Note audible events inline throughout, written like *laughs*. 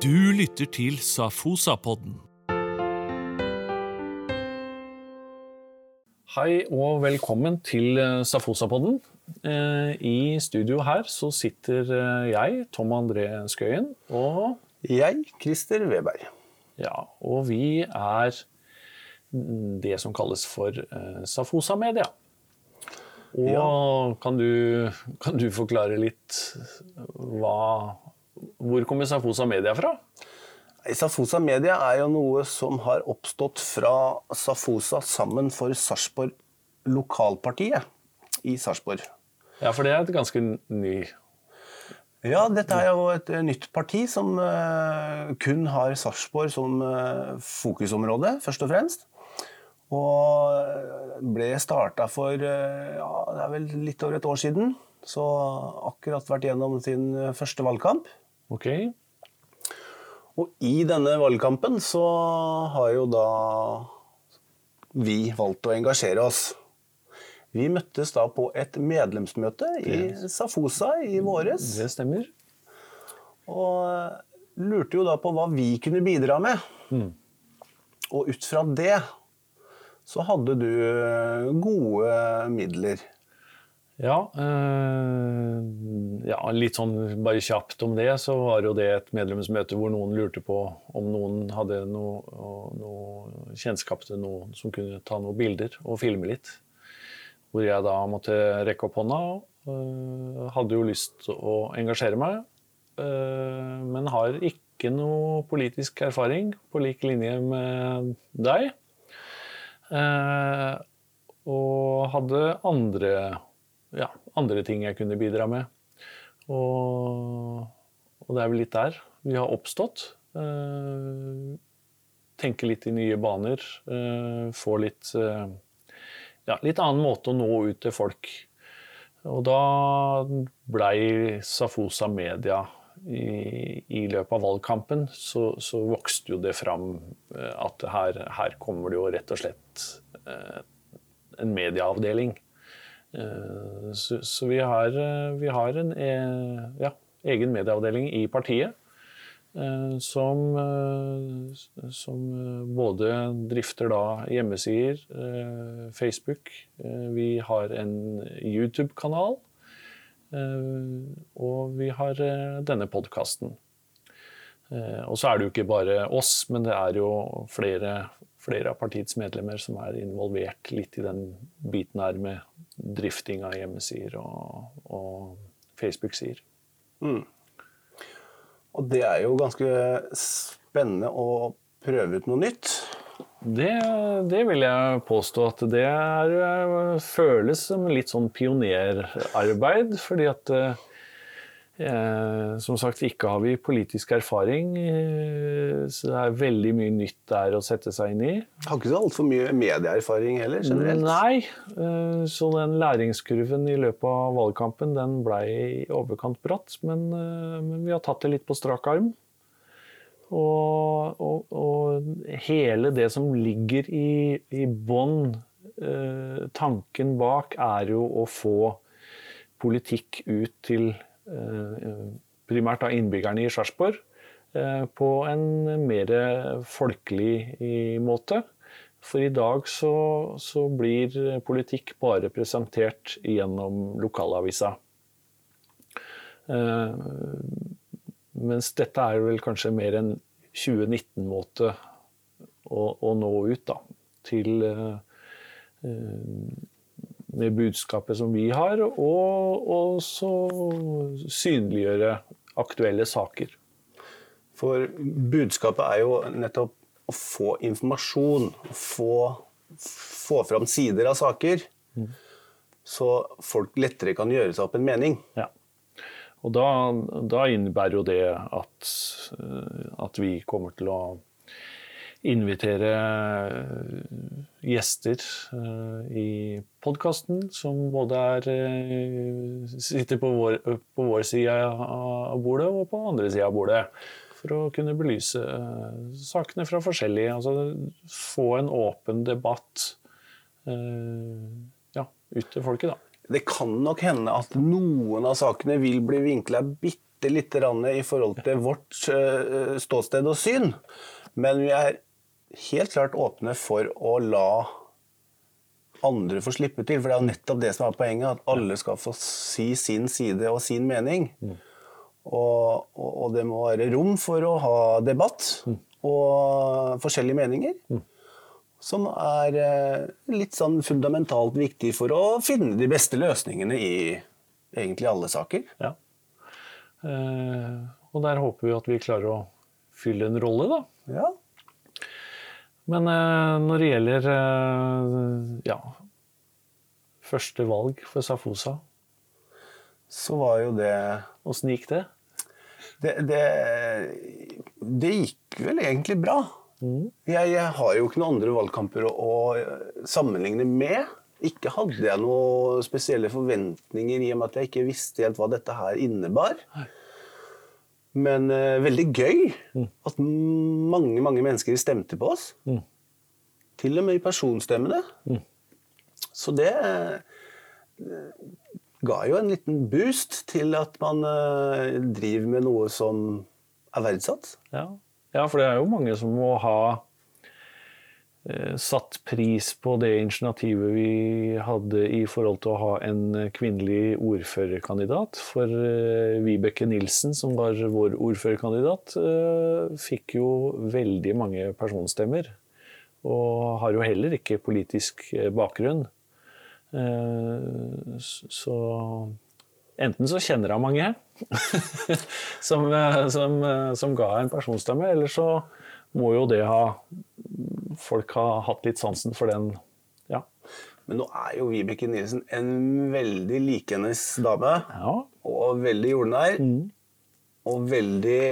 Du lytter til Safosa-podden. Hei og velkommen til eh, Safosa-podden. Eh, I studio her så sitter eh, jeg, Tom André Skøyen, og Jeg, Christer Weberg. Ja, og vi er det som kalles for Safosa Media. Og kan, du, kan du forklare litt hva Hvor kommer Safosa Media fra? Safosa Media er jo noe som har oppstått fra Safosa sammen for Sarpsborg Lokalpartiet i Sarpsborg. Ja, for det er et ganske ny Ja, dette er jo et eh, nytt parti som eh, kun har Sarpsborg som eh, fokusområde, først og fremst. Og ble starta for ja, det er vel litt over et år siden. Så akkurat vært gjennom sin første valgkamp. Ok. Og i denne valgkampen så har jo da vi valgt å engasjere oss. Vi møttes da på et medlemsmøte i Safosa i våres. Det stemmer. Og lurte jo da på hva vi kunne bidra med. Og ut fra det så hadde du gode midler. Ja, øh, ja, litt sånn bare kjapt om det, så var jo det et medlemsmøte hvor noen lurte på om noen hadde noe, noe kjennskap til noen som kunne ta noen bilder og filme litt. Hvor jeg da måtte rekke opp hånda. øh, hadde jo lyst til å engasjere meg, øh, men har ikke noe politisk erfaring på lik linje med deg. Og hadde andre, ja, andre ting jeg kunne bidra med. Og, og det er vel litt der vi har oppstått. Eh, tenke litt i nye baner. Eh, få litt eh, ja, litt annen måte å nå ut til folk. Og da blei Safosa Media i, i løpet av valgkampen, så, så vokste jo det fram eh, at her, her kommer det jo rett og slett eh, en medieavdeling. Eh, så, så vi har, eh, vi har en eh, ja, egen medieavdeling i partiet. Som, som både drifter da hjemmesider, Facebook. Vi har en YouTube-kanal. Og vi har denne podkasten. Og så er det jo ikke bare oss, men det er jo flere, flere av partiets medlemmer som er involvert litt i den biten her med drifting av hjemmesider og, og Facebook-sider. Og det er jo ganske spennende å prøve ut noe nytt. Det, det vil jeg påstå at det er, eh, føles som litt sånn pionerarbeid. Fordi at eh, som sagt ikke har vi politisk erfaring. Eh, så det er veldig mye nytt der å sette seg inn i. Har ikke så altfor mye medieerfaring heller, generelt. Nei, eh, så den læringskurven i løpet av valgkampen den blei i overkant bratt. Men, eh, men vi har tatt det litt på strak arm. Og, og, og hele det som ligger i, i bånn, eh, tanken bak, er jo å få politikk ut til eh, primært av innbyggerne i Sarpsborg eh, på en mer folkelig måte. For i dag så, så blir politikk bare presentert gjennom lokalavisa. Eh, mens dette er vel kanskje mer en 2019-måte å, å, nå ut da, til eh, med budskapet som vi har, og også synliggjøre aktuelle saker. For budskapet er jo nettopp å få informasjon, få, få fram sider av saker, så folk lettere kan gjøre seg opp en mening. Ja. Og da, da innebærer jo det at, eh, at vi kommer til å invitere gjester eh, i podkasten som både er, eh, sitter på vår, på vår side av bordet og på andre sida av bordet. For å kunne belyse eh, sakene fra forskjellige Altså få en åpen debatt ja, ut til folket, da. Det kan nok hende at noen av sakene vil bli vinkla bitte lite grann i forhold til vårt eh, ståsted og syn. Men vi er helt klart åpne for å la andre få slippe til. For det er jo nettopp det som er poenget, at alle skal få si sin side og sin mening. Og, og, og det må være rom for å ha debatt og forskjellige meninger. Som er eh, litt sånn fundamentalt viktig for å finne de beste løsningene i egentlig alle saker. Ja. Eh, og der håper vi at vi klarer å fylle en rolle, da. Ja. Men eh, når det gjelder eh, ja, første valg for Safosa, Så var jo det åssen gikk det? det, det, det gikk vel egentlig bra. Jeg, jeg har jo ikke noen andre valgkamper å, å sammenligne med. Ikke hadde jeg noen spesielle forventninger i og med at jeg ikke visste helt hva dette her innebar. Men uh, veldig gøy at mange mange mennesker stemte på oss. Til og med i personstemmene. Så det uh, ga jo en liten boost til at man uh, driver med noe som er verdsatt. Ja. ja, for det er jo mange som må ha satt pris på det initiativet vi hadde i forhold til å ha en kvinnelig ordførerkandidat. For eh, Vibeke Nilsen, som var vår ordførerkandidat, eh, fikk jo veldig mange personstemmer. Og har jo heller ikke politisk eh, bakgrunn. Eh, Så enten så kjenner hun mange *laughs* som, eh, som, eh, som ga en personstemme, eller så må jo det ha Folk har hatt litt sansen for den. Ja. Men nå er jo Vibeke Nilsen en veldig likendes dame. ja. Og veldig jordnær. Og veldig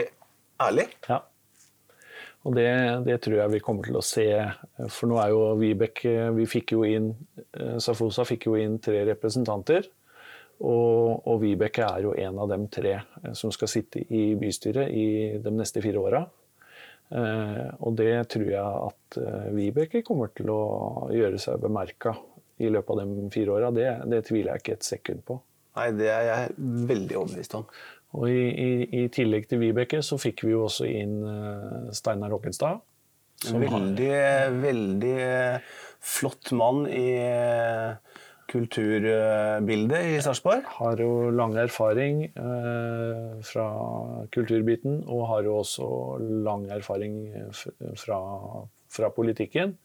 ærlig. ja. Og det, det tror jeg vi kommer til å se. For nå er jo Vibeke Vi fikk jo inn eh, Safosa fikk jo inn tre representanter. Og, og Vibeke er jo en av dem tre eh, som skal sitte i bystyret i de neste fire åra. Eh, og det tror jeg at eh, Vibeke kommer til å gjøre seg bemerka i løpet av de fire åra. Det, det tviler jeg ikke et sekund på. Nei, det er jeg veldig overbevist om. Og i, i, i tillegg til Vibeke så fikk vi jo også inn eh, Steinar Håkenstad. Veldig, har- veldig flott mann i kulturbildet i Sarpsborg. har jo lang erfaring eh, fra kulturbiten, og har jo også lang erfaring fra, fra politikken.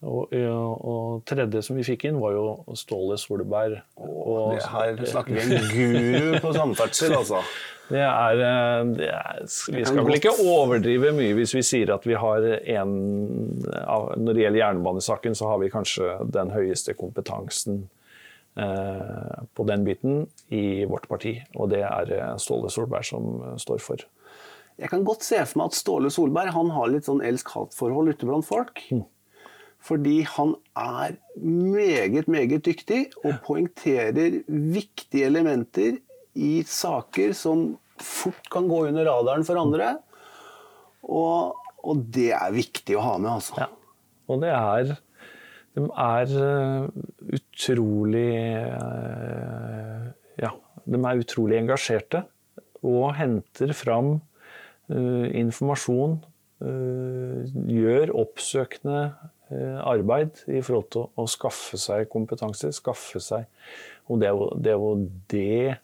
Og, og tredje som vi fikk inn, var jo Ståle Solberg. Og Det her snakker vi en *laughs* guru på samferdsel, altså. Det er, eh, det er Vi skal vel ikke overdrive mye hvis vi sier at vi har en Når det gjelder jernbanesaken, så har vi kanskje den høyeste kompetansen eh, på den biten i vårt parti. Og det er eh, Ståle Solberg som står for. Jeg kan godt se for meg at Ståle Solberg han har litt sånn elsk-hat-forhold ute blant folk. Fordi han er meget, meget dyktig og poengterer viktige elementer i saker som fort kan gå under radaren for andre. Og, og det er viktig å ha med, altså. Ja. Og det er De er eh, utrolig eh, Ja, de er utrolig engasjerte og henter fram uh, informasjon. Uh, gjør oppsøkende uh, arbeid i forhold til å, å skaffe seg kompetanse. Skaffe seg Og det er jo det, er jo det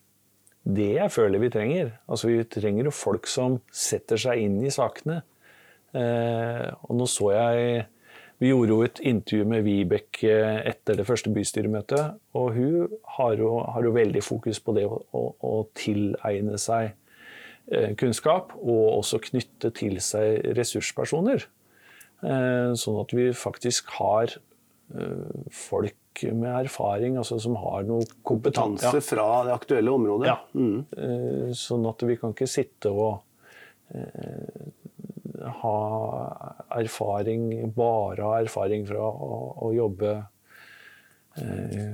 det jeg føler vi trenger. Altså Vi trenger jo folk som setter seg inn i sakene. Eh, og nå så jeg Vi gjorde jo et intervju med Vibeke etter det første bystyremøtet. Og hun har jo, har jo veldig fokus på det å, å, å tilegne seg eh, kunnskap, og også knytte til seg ressurspersoner. Eh, sånn at vi faktisk har eh, folk med erfaring, altså som har noe kompetanse. Kompetanse fra det aktuelle området. Ja. Mm. Sånn at vi kan ikke sitte og eh, ha erfaring, bare ha erfaring fra å, å jobbe eh,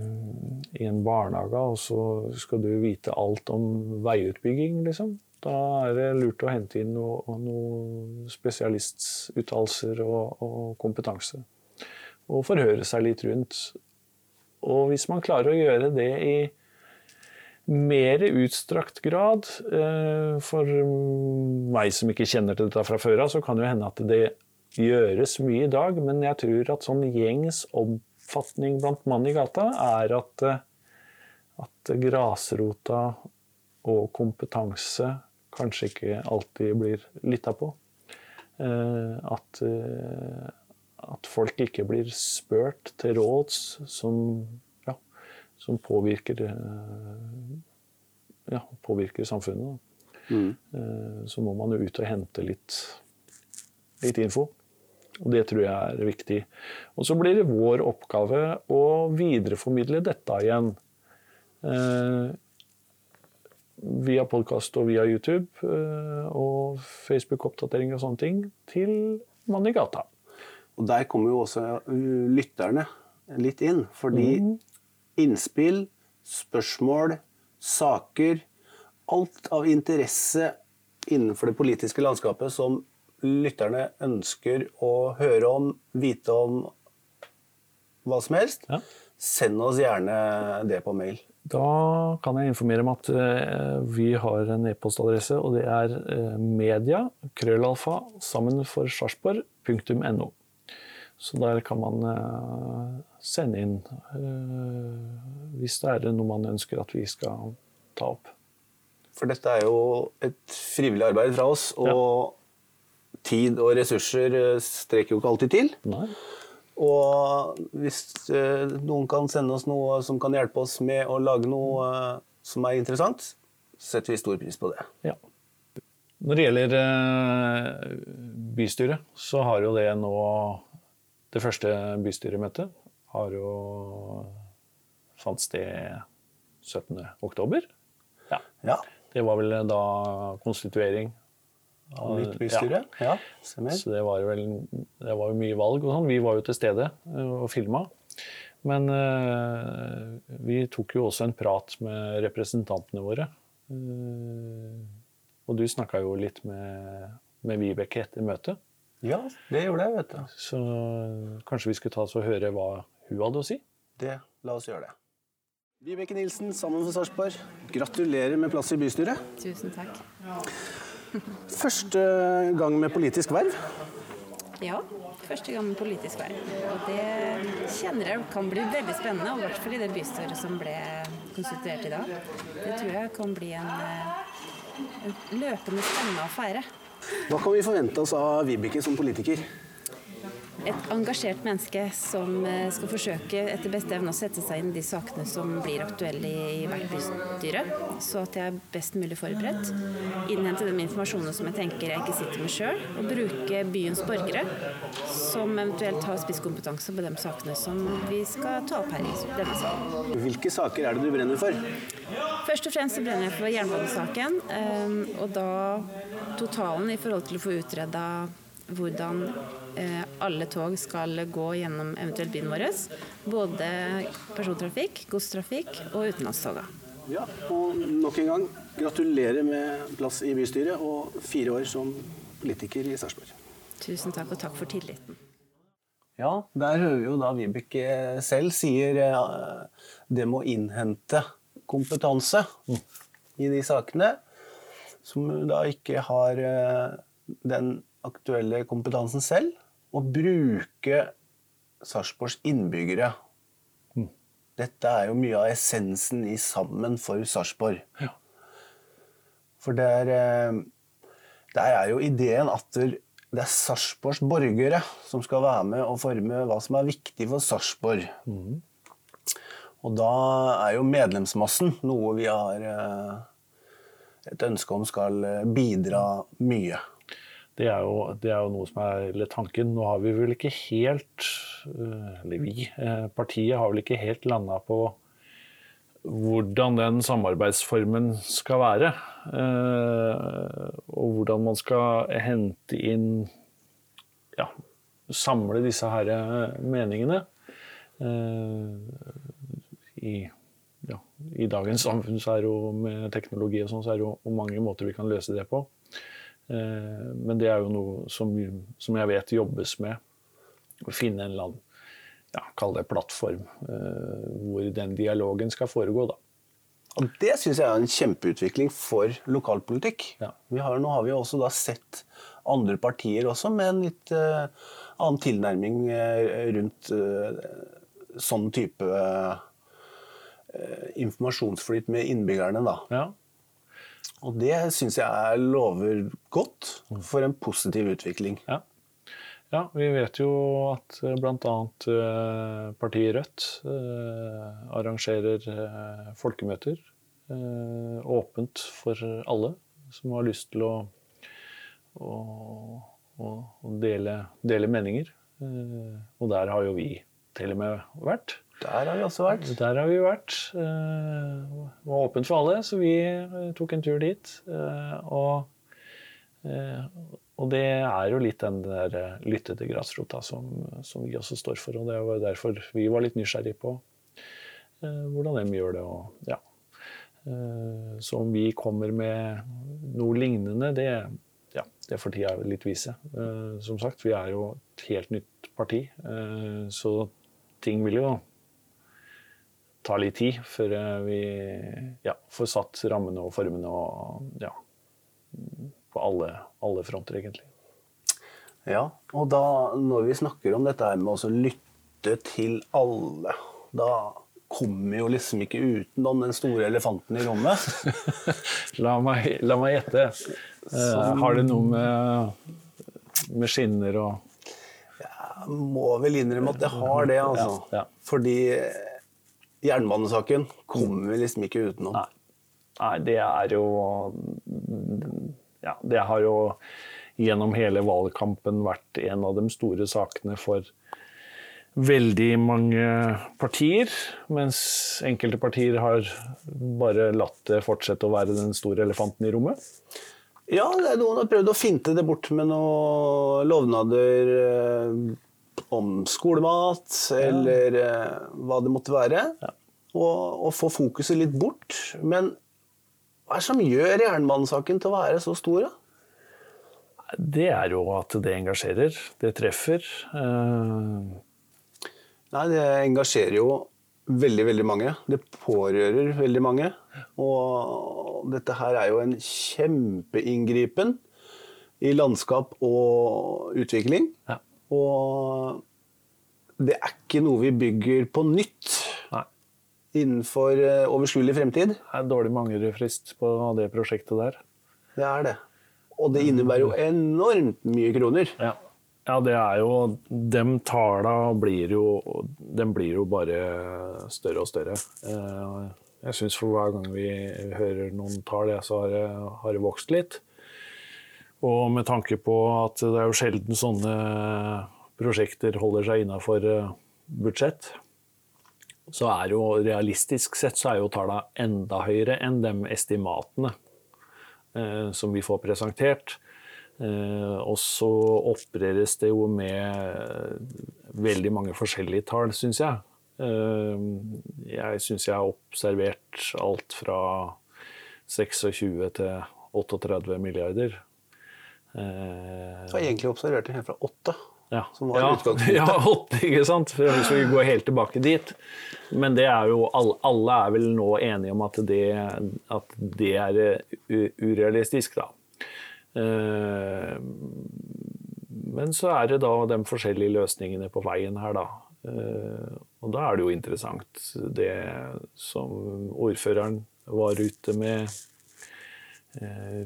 i en barnehage, og så skal du vite alt om veiutbygging, liksom. Da er det lurt å hente inn noen noe spesialistuttalelser og, og kompetanse. Og forhøre seg litt rundt. Og hvis man klarer å gjøre det i mer utstrakt grad. Eh, for meg som ikke kjenner til dette fra før av, så kan det jo hende at det gjøres mye i dag. Men jeg tror at sånn gjengs oppfatning blant mann i gata er at, eh, at grasrota og kompetanse kanskje ikke alltid blir lytta på. Eh, at, at folk ikke blir spurt til råds som som påvirker, eh, ja, påvirker samfunnet. Mm. Eh, så må man jo ut og hente litt, litt info. Og det tror jeg er viktig. Og så blir det vår oppgave å videreformidle dette igjen. Eh, via podkast og via YouTube eh, og Facebook-oppdateringer og sånne ting til mann i gata. Og der kommer jo også lytterne litt inn. Fordi mm innspill, spørsmål, saker Alt av interesse innenfor det politiske landskapet som lytterne ønsker å høre om, vite om, hva som helst, ja. send oss gjerne det på mail. Da kan jeg informere om at eh, vi har en e-postadresse, og det er eh, media, krøllalfa, sammen for sarpsborg.no. Så der kan man eh, sende inn eh, hvis det er noe man ønsker at vi skal ta opp. For dette er jo et frivillig arbeid fra oss, og ja. tid og ressurser eh, strekker jo ikke alltid til. Nei. Og hvis noen kan sende oss noe som kan hjelpe oss med å lage noe som er interessant, setter vi stor pris på det. Ja. Når det gjelder bystyret, så har jo det nå det første bystyremøtet har jo fant sted 17. oktober. Ja. ja. Det var vel da konstituering. Av nytt bystyre? Ja. ja. Så det var, vel, det var jo mye valg og sånn. Vi var jo til stede eh, og filma. Men uh, vi tok jo også en prat med representantene våre. Uh, og du snakka jo litt med, med Vibeke etter møtet. Ja, det gjorde jeg, vet du. Så kanskje vi skulle ta oss og høre hva hun hadde å si? Det, la oss gjøre det. Vibeke Nilsen, sammen for Sarpsborg. Gratulerer med plass i bystyret. Tusen takk. Første gang med politisk verv? Ja, første gang med politisk verv. Og det kjenner jeg kan bli veldig spennende, og i hvert fall i det bystyret som ble konstituert i dag. Det tror jeg kan bli en, eh, en løpende spennende affære. Hva kan vi forvente oss av Vibeke som politiker? Et engasjert menneske som eh, skal forsøke etter beste evne å sette seg inn i de sakene som blir aktuelle i hvert bystyre, så at jeg er best mulig forberedt. Innhente den informasjonen som jeg tenker jeg ikke sitter med sjøl, og bruke byens borgere, som eventuelt har spisskompetanse på de sakene som vi skal ta opp her i denne salen. Hvilke saker er det du brenner for? Først og fremst så brenner jeg for jernbanesaken, eh, og da totalen i forhold til å få utreda hvordan eh, alle tog skal gå gjennom eventuelt byen vår. Både persontrafikk, godstrafikk og utenlandstoga. Ja, og nok en gang, gratulerer med plass i bystyret og fire år som politiker i Sarpsborg. Tusen takk, og takk for tilliten. Ja, der hører vi jo da Vibeke selv sier uh, det må innhente kompetanse i de sakene som da ikke har uh, den aktuelle kompetansen selv og bruke Sarpsborgs innbyggere. Mm. Dette er jo mye av essensen i Sammen for Sarpsborg. Ja. For der, eh, der, er jo ideen at det er Sarpsborgs borgere som skal være med og forme hva som er viktig for Sarpsborg. Mm. Og da er jo medlemsmassen noe vi har eh, et ønske om skal eh, bidra mye. Det er, jo, det er, jo, noe som er litt tanken. Nå har vi vel ikke helt eh, Eller vi, eh, partiet har vel ikke helt landa på hvordan den samarbeidsformen skal være. Eh, og hvordan man skal hente inn Ja, samle disse her meningene. I, ja, I dagens samfunn så er det jo med teknologi og sånn, så er det jo mange måter vi kan løse det på. Eh, men det er jo noe som, som jeg vet jobbes med. Å finne en eller annen ja, kall det plattform, eh, hvor den dialogen skal foregå. da. Og det syns jeg er en kjempeutvikling for lokalpolitikk. Ja. Vi har, nå har vi jo også da sett andre partier også med en litt eh, annen tilnærming rundt eh, sånn type eh, informasjonsflyt med innbyggerne, da. Ja. Og det syns jeg lover godt for en positiv utvikling. Ja. ja, vi vet jo at bl.a. partiet Rødt eh, arrangerer eh, folkemøter eh, åpent for alle som har lyst til å, å, å, dele, dele meninger. Eh, og der har jo vi til og med vært. Der har vi også vært. Der har vi vært. eh, Det var åpent for alle, så vi eh, tok en tur dit. eh, Og, eh, og det er jo litt den der lyttede lytte til grasrota som, som vi også står for. Og det var derfor vi var litt nysgjerrige på eh, hvordan de gjør det. Og, ja. Eh, Så om vi kommer med noe lignende, det, ja, det får tida litt vise. Eh, Som sagt, vi er jo et helt nytt parti, eh, så ting vil jo ta litt tid før eh, vi ja, får satt rammene og formene og ja, på alle, alle fronter, egentlig. Ja, og da når vi snakker om dette her med å lytte til alle, da kommer jo liksom ikke utenom den store elefanten i rommet. *laughs* La meg, la meg gjette. Eh, har det noe med, med skinner og Jeg må vel innrømme at det har det, altså. Ja, ja. Fordi jernbanesaken kommer vi liksom ikke utenom. Nei. Nei, det er jo Ja, det har jo gjennom hele valgkampen vært en av de store sakene for veldig mange partier, mens enkelte partier har bare latt det fortsette å være den store elefanten i rommet. Ja, noen har prøvd å finte det bort med noen lovnader eh, om skolemat, eller eh, hva det måtte være. Og, og få fokuset litt bort. Men hva er det som gjør jernbanesaken til å være så stor, da? Det er jo at det engasjerer, det treffer. Eh, Nei, det engasjerer jo veldig, veldig mange. Det pårører veldig mange. Og dette her er jo en kjempeinngripen i landskap og utvikling. Ja. Og det er ikke noe vi bygger på nytt Nei. innenfor eh, overskuelig fremtid. Det er dårlig mangelfrist på det prosjektet der. Det er det. Og det innebærer jo enormt mye kroner. Ja. ja, det er jo De tala blir jo De blir jo bare større og større. Eh, Jeg syns for hver gang vi hører noen tall, så har det vokst litt. Og med tanke på at det er jo sjelden sånne prosjekter holder seg innafor budsjett, så er jo realistisk sett så er jo tallene enda høyere enn de estimatene eh, som vi får presentert. Eh, og så opereres det jo med veldig mange forskjellige tall, syns jeg. Eh, jeg syns jeg har observert alt fra 26 til 38 milliarder. Eh, Så egentlig observert det helt fra åtte. ja, Som var ja, utgangspunktet. ja, åtte, ikke sant? For Hvis vi går helt tilbake dit. Men det er jo, alle, er vel nå enige om at det, at det er urealistisk, da. Eh, Men så er det da de forskjellige løsningene på veien her, da. Eh, Og da er det jo interessant det som ordføreren var ute med eh,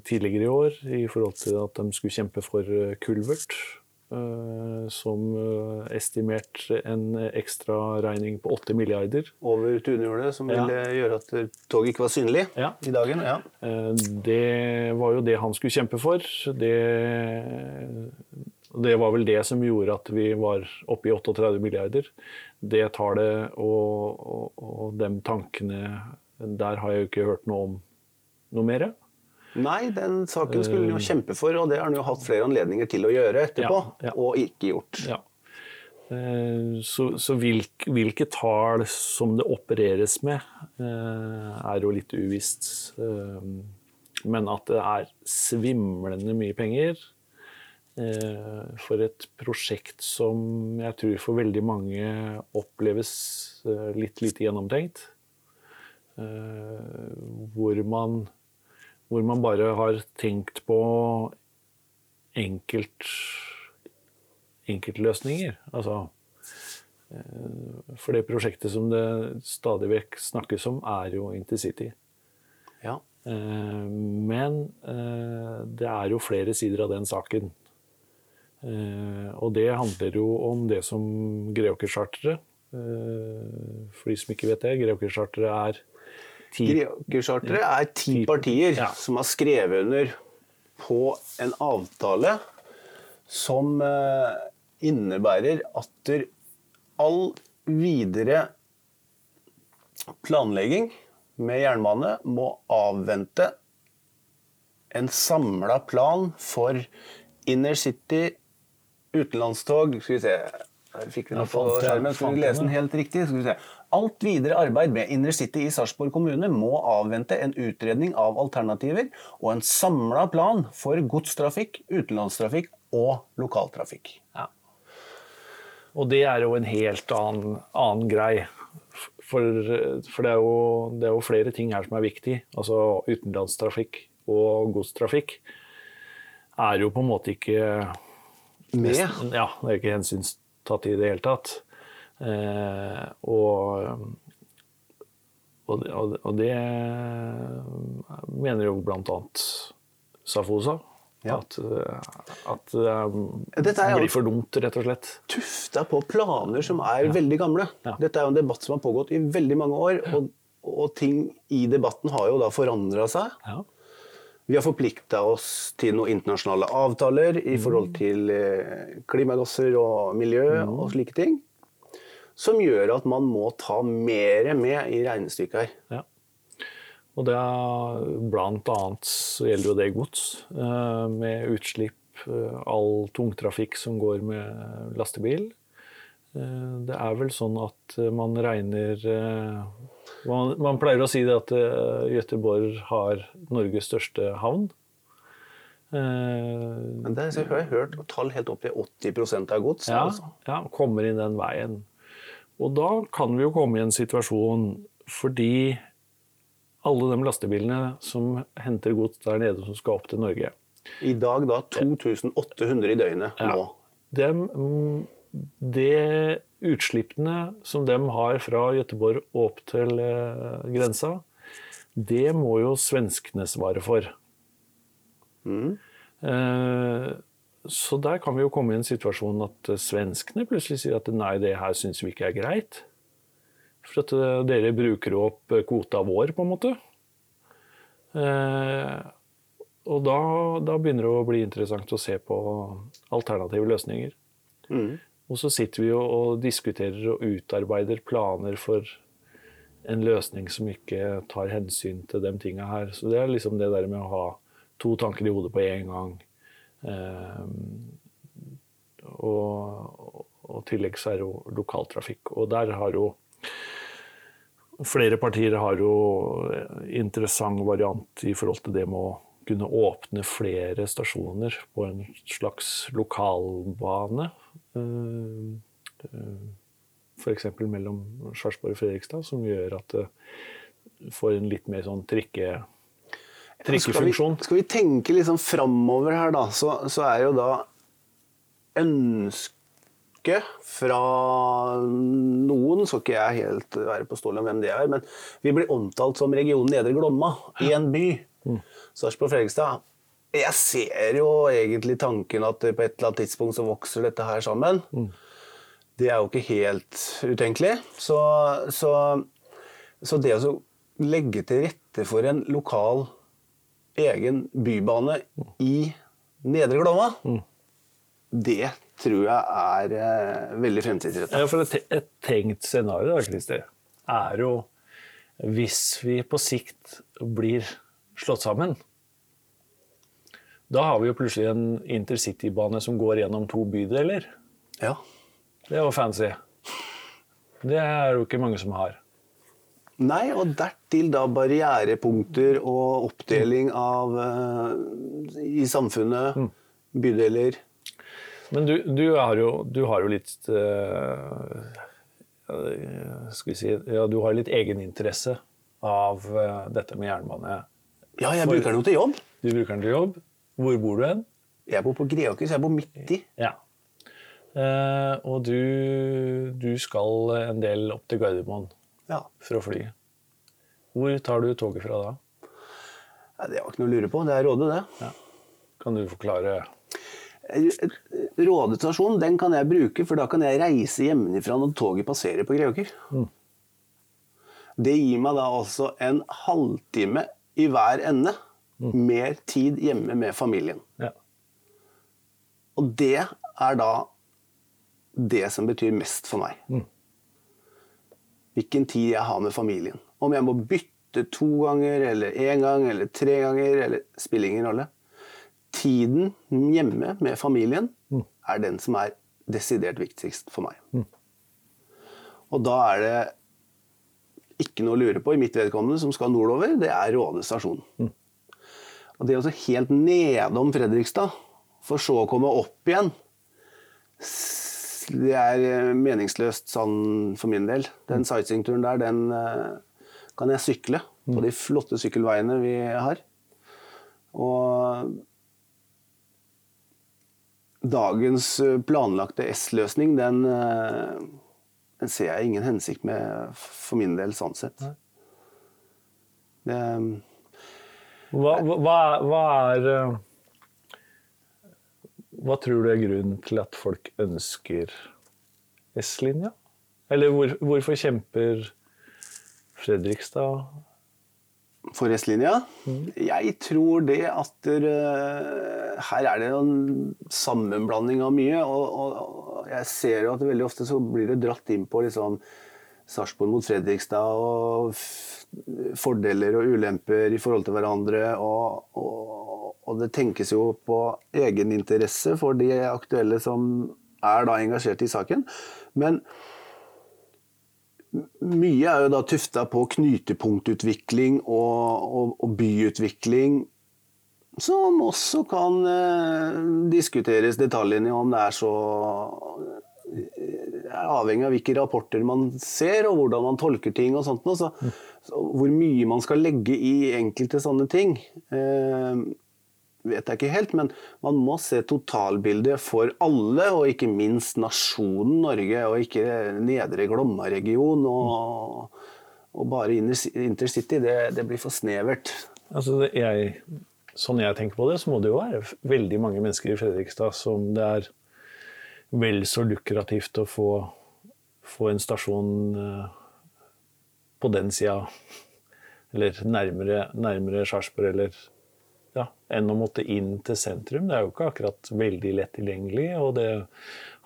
tidligere i år, i forhold til at de skulle kjempe for eh, kulvert. eh, Som estimerte estimert en ekstraregning på 8 milliarder. Over tunhjulet, som Ja. ville gjøre at toget ikke var synlig Ja. i dagen. Ja. Eh, Det var jo det han skulle kjempe for. Det, det var vel det som gjorde at vi var oppe i 38 milliarder. Det tallet og, og, og de tankene Der har jeg jo ikke hørt noe om noe mer. Nei, den saken skulle han jo kjempe for, og det har han jo hatt flere anledninger til å gjøre etterpå, Ja, ja. og ikke gjort. Ja. Eh, Så, så hvilke, hvilke tall som det opereres med, eh, er jo litt uvisst. Eh, Men at det er svimlende mye penger eh, for et prosjekt som jeg tror for veldig mange oppleves eh, litt lite gjennomtenkt. eh, hvor, man, hvor man bare har tenkt på enkelt, enkeltløsninger. Altså eh, For det prosjektet som det stadig vekk snakkes om, er jo intercity. Ja. Eh, Men eh, det er jo flere sider av den saken. Og det handler jo om det som Greåker-charteret For de som ikke vet det, Greåker-charteret er ti Greåker-charteret er ti Ti- partier ja. som har skrevet under på en avtale som eh, innebærer at der all videre planlegging med jernbane må avvente en samla plan for intercity, utenlandstog Skal vi se Her fikk vi noe på skjermen. Skal vi lese den helt riktig? Skal vi se. Alt videre arbeid med intercity i Sarpsborg kommune må avvente en utredning av alternativer og en samla plan for godstrafikk, utenlandstrafikk og lokaltrafikk. Ja. Og det er jo en helt annen, annen grei. For, for det, er jo, det er jo flere ting her som er viktig. Altså utenlandstrafikk og godstrafikk er jo på en måte ikke Med? Nesten- Ja, det er ikke hensynstatt i det hele tatt. Eh, og, og, det- og, det- det mener jo blant annet Safosa. Ja. At, eh, at det Dette er blir for dumt, rett og slett. Tufta på planer som er veldig gamle. Ja. Dette er jo en debatt som har pågått i veldig mange år, og, og ting i debatten har jo da forandra seg. Ja. Vi har forplikta oss til noen internasjonale avtaler i forhold til eh, klimagasser og miljø og slike ting. Som gjør at man må ta mer med i regnestykket her. Ja. Og det er så gjelder jo det gods, eh, med utslipp, eh, all tungtrafikk som går med lastebil. Eh, Det er vel sånn at man regner man, man pleier å si det at Gøteborg har Norges største havn. Men det har jeg hørt tall helt opp til 80% av gods. Ja, altså. ja, kommer inn den veien. Og da kan vi jo komme i en situasjon fordi alle de lastebilene som henter gods der nede som skal opp til Norge, I dag da 2800 i døgnet Ja. nå. dem, de det utslippene som de har fra Göteborg opp til eh, grensa, det må jo svenskene svare for. Mm. Eh, så der kan vi jo komme i en situasjon at eh, svenskene plutselig sier at nei, det her syns vi ikke er greit. For at eh, dere bruker opp eh, kvota vår, på en måte. Eh, og da, da begynner det å bli interessant å se på alternative løsninger. Mm. Og så sitter vi og, og diskuterer og utarbeider planer for en løsning som ikke tar hensyn til de tinga her. Så det er liksom det der med å ha to tanker i hodet på én gang. Eh, og, og tillegg så er jo lokaltrafikk. Og der har jo flere partier har jo interessant variant i forhold til det med å kunne åpne flere stasjoner på en slags lokalbane. F.eks. mellom Sarpsborg og Fredrikstad, som gjør at det får en litt mer sånn trikke, trikkefunksjon. Skal vi, skal vi tenke liksom framover her, da, så, så er jo da ønsket fra noen, skal ikke jeg helt være på stålet om hvem det er, men vi blir omtalt som regionen Nedre Glomma i en by. Sarpsborg og Fredrikstad. Jeg ser jo egentlig tanken at på et eller annet tidspunkt så vokser dette her sammen. Det er jo ikke helt utenkelig. Så, så, så det å legge til rette for en lokal egen bybane i Nedre Glomma, det tror jeg er eh, veldig fremtidsrettet. Ja, for et, et tenkt scenario da, Christer, er jo hvis vi på sikt blir slått sammen. Da har vi jo plutselig en intercitybane som går gjennom to bydeler. Ja. Det er jo fancy. Det er jo ikke mange som har. Nei, og dertil da barrierepunkter og oppdeling av uh, i samfunnet, bydeler. Men du, du, har, jo, du har jo litt uh, Skal vi si Ja, du har litt egeninteresse av uh, dette med jernbane. Ja, jeg bruker den jo til jobb. Du bruker den til jobb. Hvor bor du hen? Jeg bor på Greåker, så jeg bor midt i. Ja. Og du, du skal en del opp til Gardermoen Ja. for å fly. Hvor tar du toget fra da? Det var ikke noe å lure på. Det er Råde, det. Kan du forklare? Råde stasjon den kan jeg bruke, for da kan jeg reise hjemmefra når toget passerer på Greåker. Det gir meg da altså en halvtime i hver ende. Mer tid hjemme med familien. Ja. Og det er da det som betyr mest for meg. Hvilken tid jeg har med familien. Om jeg må bytte to ganger, eller én gang, eller tre ganger, eller spiller ingen rolle. Tiden hjemme med familien er den som er desidert viktigst for meg. Og da er det ikke noe å lure på i mitt vedkommende som skal nordover, det er Råde stasjon. Og det er også helt nedom Fredrikstad, for så å komme opp igjen, det er eh, meningsløst sånn for min del. Den sightseeingturen der, den eh, kan jeg sykle på de flotte sykkelveiene vi har. Og dagens eh, planlagte S-løsning, den, den ser jeg ingen hensikt med for min del, sånn sett. Det, Hva, hva, hva er- hva tror du er grunnen til at folk ønsker S-linja? Eller hvor, hvorfor kjemper Fredrikstad For S-linja? Jeg tror det at der, eh, her er det en sammenblanding av mye. Og, og jeg ser jo at veldig ofte så blir det dratt inn på liksom Sarpsborg mot Fredrikstad og fordeler og ulemper i forhold til hverandre. Og, og, og det tenkes jo på egeninteresse for de aktuelle som er da engasjert i saken. Men mye er jo da tufta på knytepunktutvikling og, og, og byutvikling, som også kan eh, diskuteres detaljene om det er så eh, er avhengig av hvilke rapporter man ser, og hvordan man tolker ting. og sånt. Så, så Hvor mye man skal legge i enkelte sånne ting, eh, vet jeg ikke helt. Men man må se totalbildet for alle, og ikke minst nasjonen Norge. Og ikke nedre Glomma-region og, og bare intercity. Det, det blir for snevert. Altså jeg, sånn jeg tenker på det, så må det jo være veldig mange mennesker i Fredrikstad som det er vel så lukrativt å få, få en stasjon eh, på den sida, eller nærmere, nærmere Sarpsborg, eller ja, enn å måtte inn til sentrum. Det er jo ikke akkurat veldig lett tilgjengelig, og det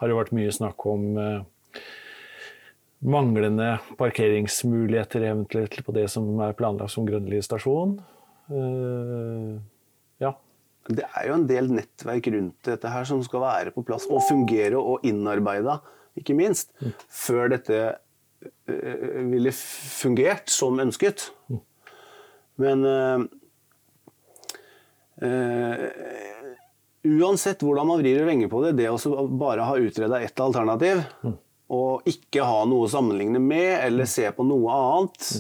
har jo vært mye snakk om eh, manglende parkeringsmuligheter eventuelt på det som er planlagt som Grønli stasjon. Eh, ja. Det er jo en del nettverk rundt dette her som skal være på plass og fungere og innarbeida, ikke minst, før dette øh, ville fungert som ønsket. Men øh, uansett hvordan man vrir og vrenger på det, det å bare ha utreda ett alternativ, og ikke ha noe å sammenligne med, eller se på noe annet,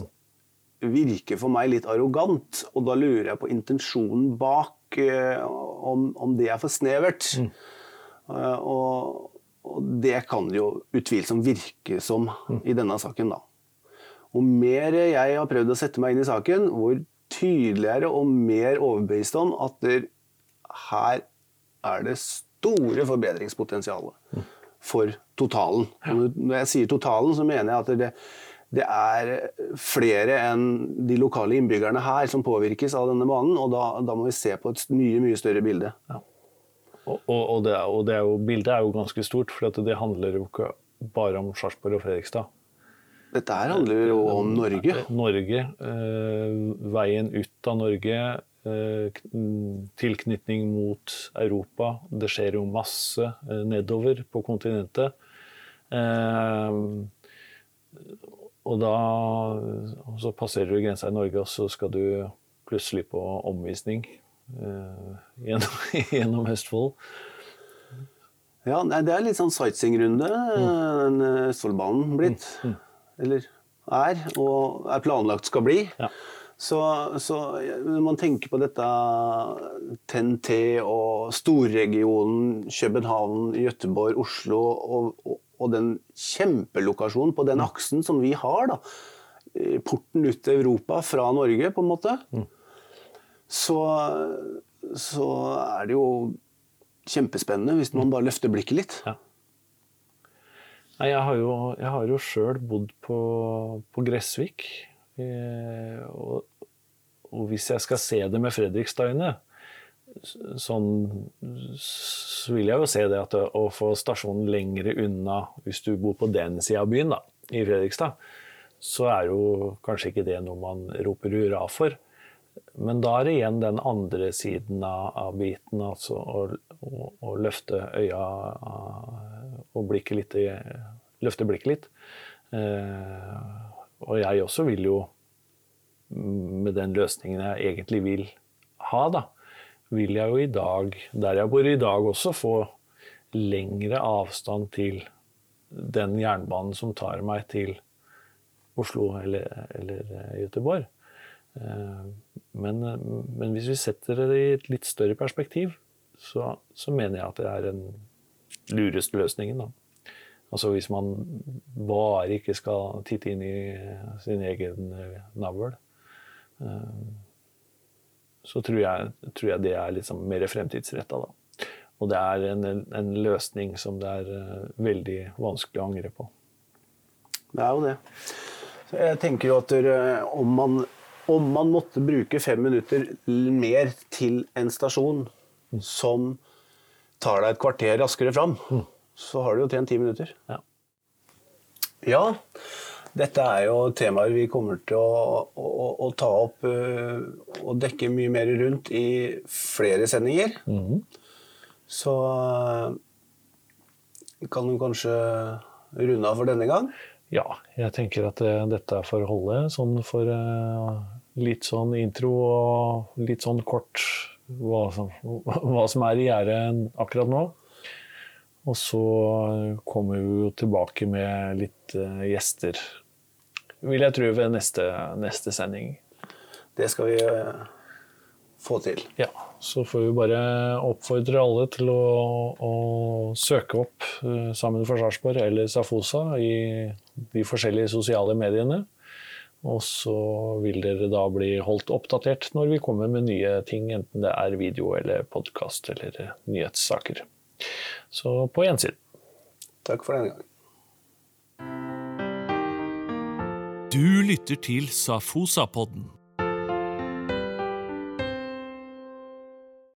virker for meg litt arrogant. Og da lurer jeg på intensjonen bak, eh, om, om det er for snevert. Eh, og, og det kan det jo utvilsomt virke som i denne saken, da. Og mer jeg har prøvd å sette meg inn i saken, hvor tydeligere og mer overbevist om at her er det store forbedringspotensialet for totalen. Når jeg sier totalen, så mener jeg at det, det er flere enn de lokale innbyggerne her som påvirkes av denne banen, og da, da må vi se på et mye, mye større bilde. Og, og, og, det, og det er jo, bildet er jo ganske stort, for at det handler jo ikke bare om Sarpsborg og Fredrikstad. Dette her handler jo om Norge. Norge, eh, veien ut av Norge, eh, mm, tilknytning mot Europa. Det skjer jo masse eh, nedover på kontinentet. Eh, og da og så passerer du grensa i Norge, og så skal du plutselig på omvisning eh, gjennom, *laughs* gjennom Østfold. Ja, Det er litt sånn sightseeing-runde, den eh, Østfoldbanen blitt. Eller er, og er planlagt skal bli. Ja. Så, så når man tenker på dette TNT og storregionen København, Gøteborg, Oslo og, og, og den kjempelokasjonen på den aksen som vi har, da, porten ut til Europa fra Norge, på en måte, så, så er det jo kjempespennende hvis man bare løfter blikket litt. Ja. Nei, jeg har jo, jeg har jo sjøl bodd på, på Gressvik. Eh, og, og, hvis jeg skal se det med Fredrikstadøyne, sånn, så vil jeg jo se det at å få stasjonen lengre unna hvis du bor på den sida av byen, da, i Fredrikstad, så er jo kanskje ikke det noe man roper hurra for. Men da er det igjen den andre siden av, av biten, altså å, å, å løfte øya og blikket litt, løfte blikket litt. Eh, og jeg også vil jo, med den løsningen jeg egentlig vil ha, da, vil jeg jo i dag, der jeg bor i dag, også få lengre avstand til den jernbanen som tar meg til Oslo eller, eller Göteborg. Eh, men, men, hvis vi setter det i et litt større perspektiv, så, så mener jeg at det er den lureste løsningen. da. Altså hvis man bare ikke skal titte inn i sin egen eh, navl, eh, så tror jeg, tror jeg det er liksom mer fremtidsretta, da. Og det er en, en, løsning som det er eh, veldig vanskelig å angre på. Det er jo det. Så jeg tenker jo at om man, om man måtte bruke fem minutter mer til en stasjon som tar deg et kvarter raskere fram, mm så har du jo tjent ti minutter. Ja. ja. Dette er jo temaer vi kommer til å, å, å ta opp uh, og dekke mye mer rundt i flere sendinger. Mm. Så uh, kan du kanskje runde av for denne gang? Ja, jeg tenker at uh, dette får holde sånn for litt sånn intro og litt sånn kort hva som, hva som er i gjære akkurat nå. Og så kommer vi jo tilbake med litt uh, gjester, vil jeg tro, ved neste, neste sending. Det skal vi uh, få til. Ja. Så får vi bare oppfordre alle til å, å søke opp uh, Sammen for Sarpsborg eller Safosa i de forskjellige sosiale mediene. Og så vil dere da bli holdt oppdatert når vi kommer med nye ting, enten det er video eller podkast eller nyhetssaker. Så på gjensyn. Takk for denne gang. Du lytter til Safosa-podden.